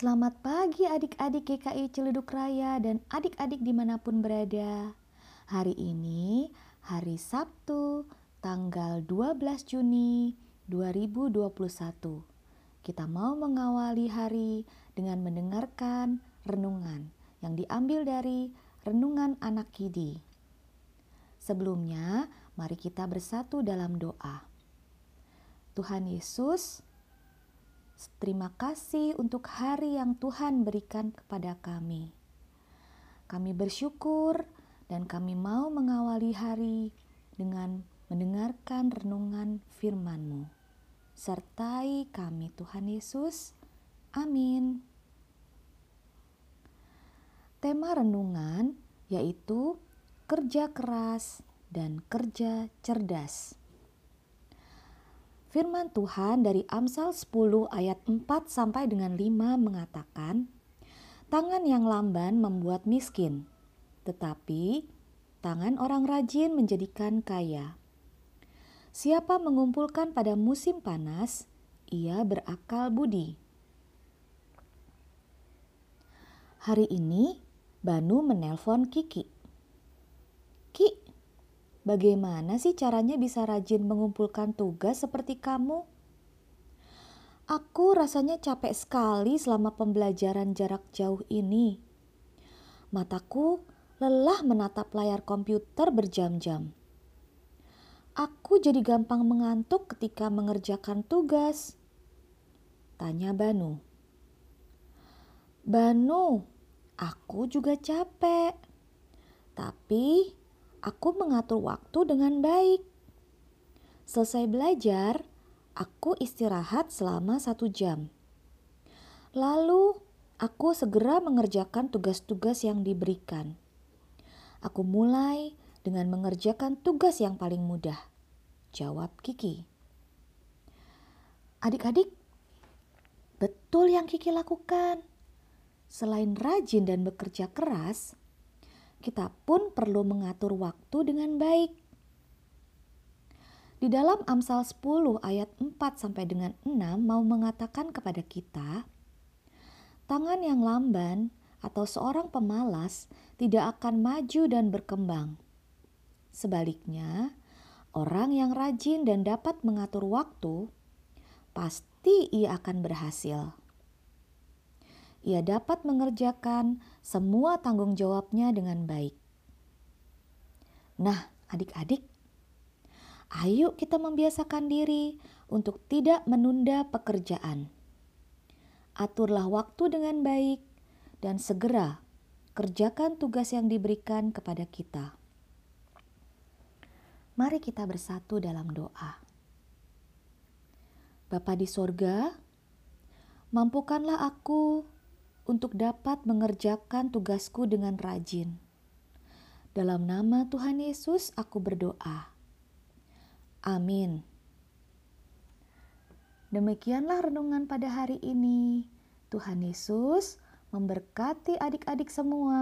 Selamat pagi adik-adik GKI Ciledug Raya dan adik-adik di mana pun berada. Hari ini hari Sabtu tanggal 12 Juni 2021. Kita mau mengawali hari dengan mendengarkan renungan yang diambil dari Renungan Anak Kidi. Sebelumnya, mari kita bersatu dalam doa. Tuhan Yesus, Terima kasih untuk hari yang Tuhan berikan kepada kami. Kami bersyukur dan kami mau mengawali hari dengan mendengarkan renungan firman-Mu. Sertai kami Tuhan Yesus. Amin. Tema renungan yaitu kerja keras dan kerja cerdas. Firman Tuhan dari Amsal 10 ayat 4 sampai dengan 5 mengatakan, Tangan yang lamban membuat miskin, tetapi tangan orang rajin menjadikan kaya. Siapa mengumpulkan pada musim panas, ia berakal budi. Hari ini, Banu menelpon Kiki. Bagaimana sih caranya bisa rajin mengumpulkan tugas seperti kamu? Aku rasanya capek sekali selama pembelajaran jarak jauh ini. Mataku lelah menatap layar komputer berjam-jam. Aku jadi gampang mengantuk ketika mengerjakan tugas. Tanya Banu. Banu, aku juga capek. Tapi aku mengatur waktu dengan baik. Selesai belajar, aku istirahat selama satu jam. Lalu, aku segera mengerjakan tugas-tugas yang diberikan. Aku mulai dengan mengerjakan tugas yang paling mudah. Jawab Kiki. Adik-adik, betul yang Kiki lakukan. Selain rajin dan bekerja keras, kita pun perlu mengatur waktu dengan baik. Di dalam Amsal 10 ayat 4 sampai dengan 6 mau mengatakan kepada kita, tangan yang lamban atau seorang pemalas tidak akan maju dan berkembang. Sebaliknya, orang yang rajin dan dapat mengatur waktu, pasti ia akan berhasil ia dapat mengerjakan semua tanggung jawabnya dengan baik. Nah, adik-adik, ayo kita membiasakan diri untuk tidak menunda pekerjaan. Aturlah waktu dengan baik dan segera kerjakan tugas yang diberikan kepada kita. Mari kita bersatu dalam doa. Bapa di sorga, mampukanlah aku untuk dapat mengerjakan tugasku dengan rajin. Dalam nama Tuhan Yesus, aku berdoa. Amin. Demikianlah renungan pada hari ini. Tuhan Yesus memberkati adik-adik semua.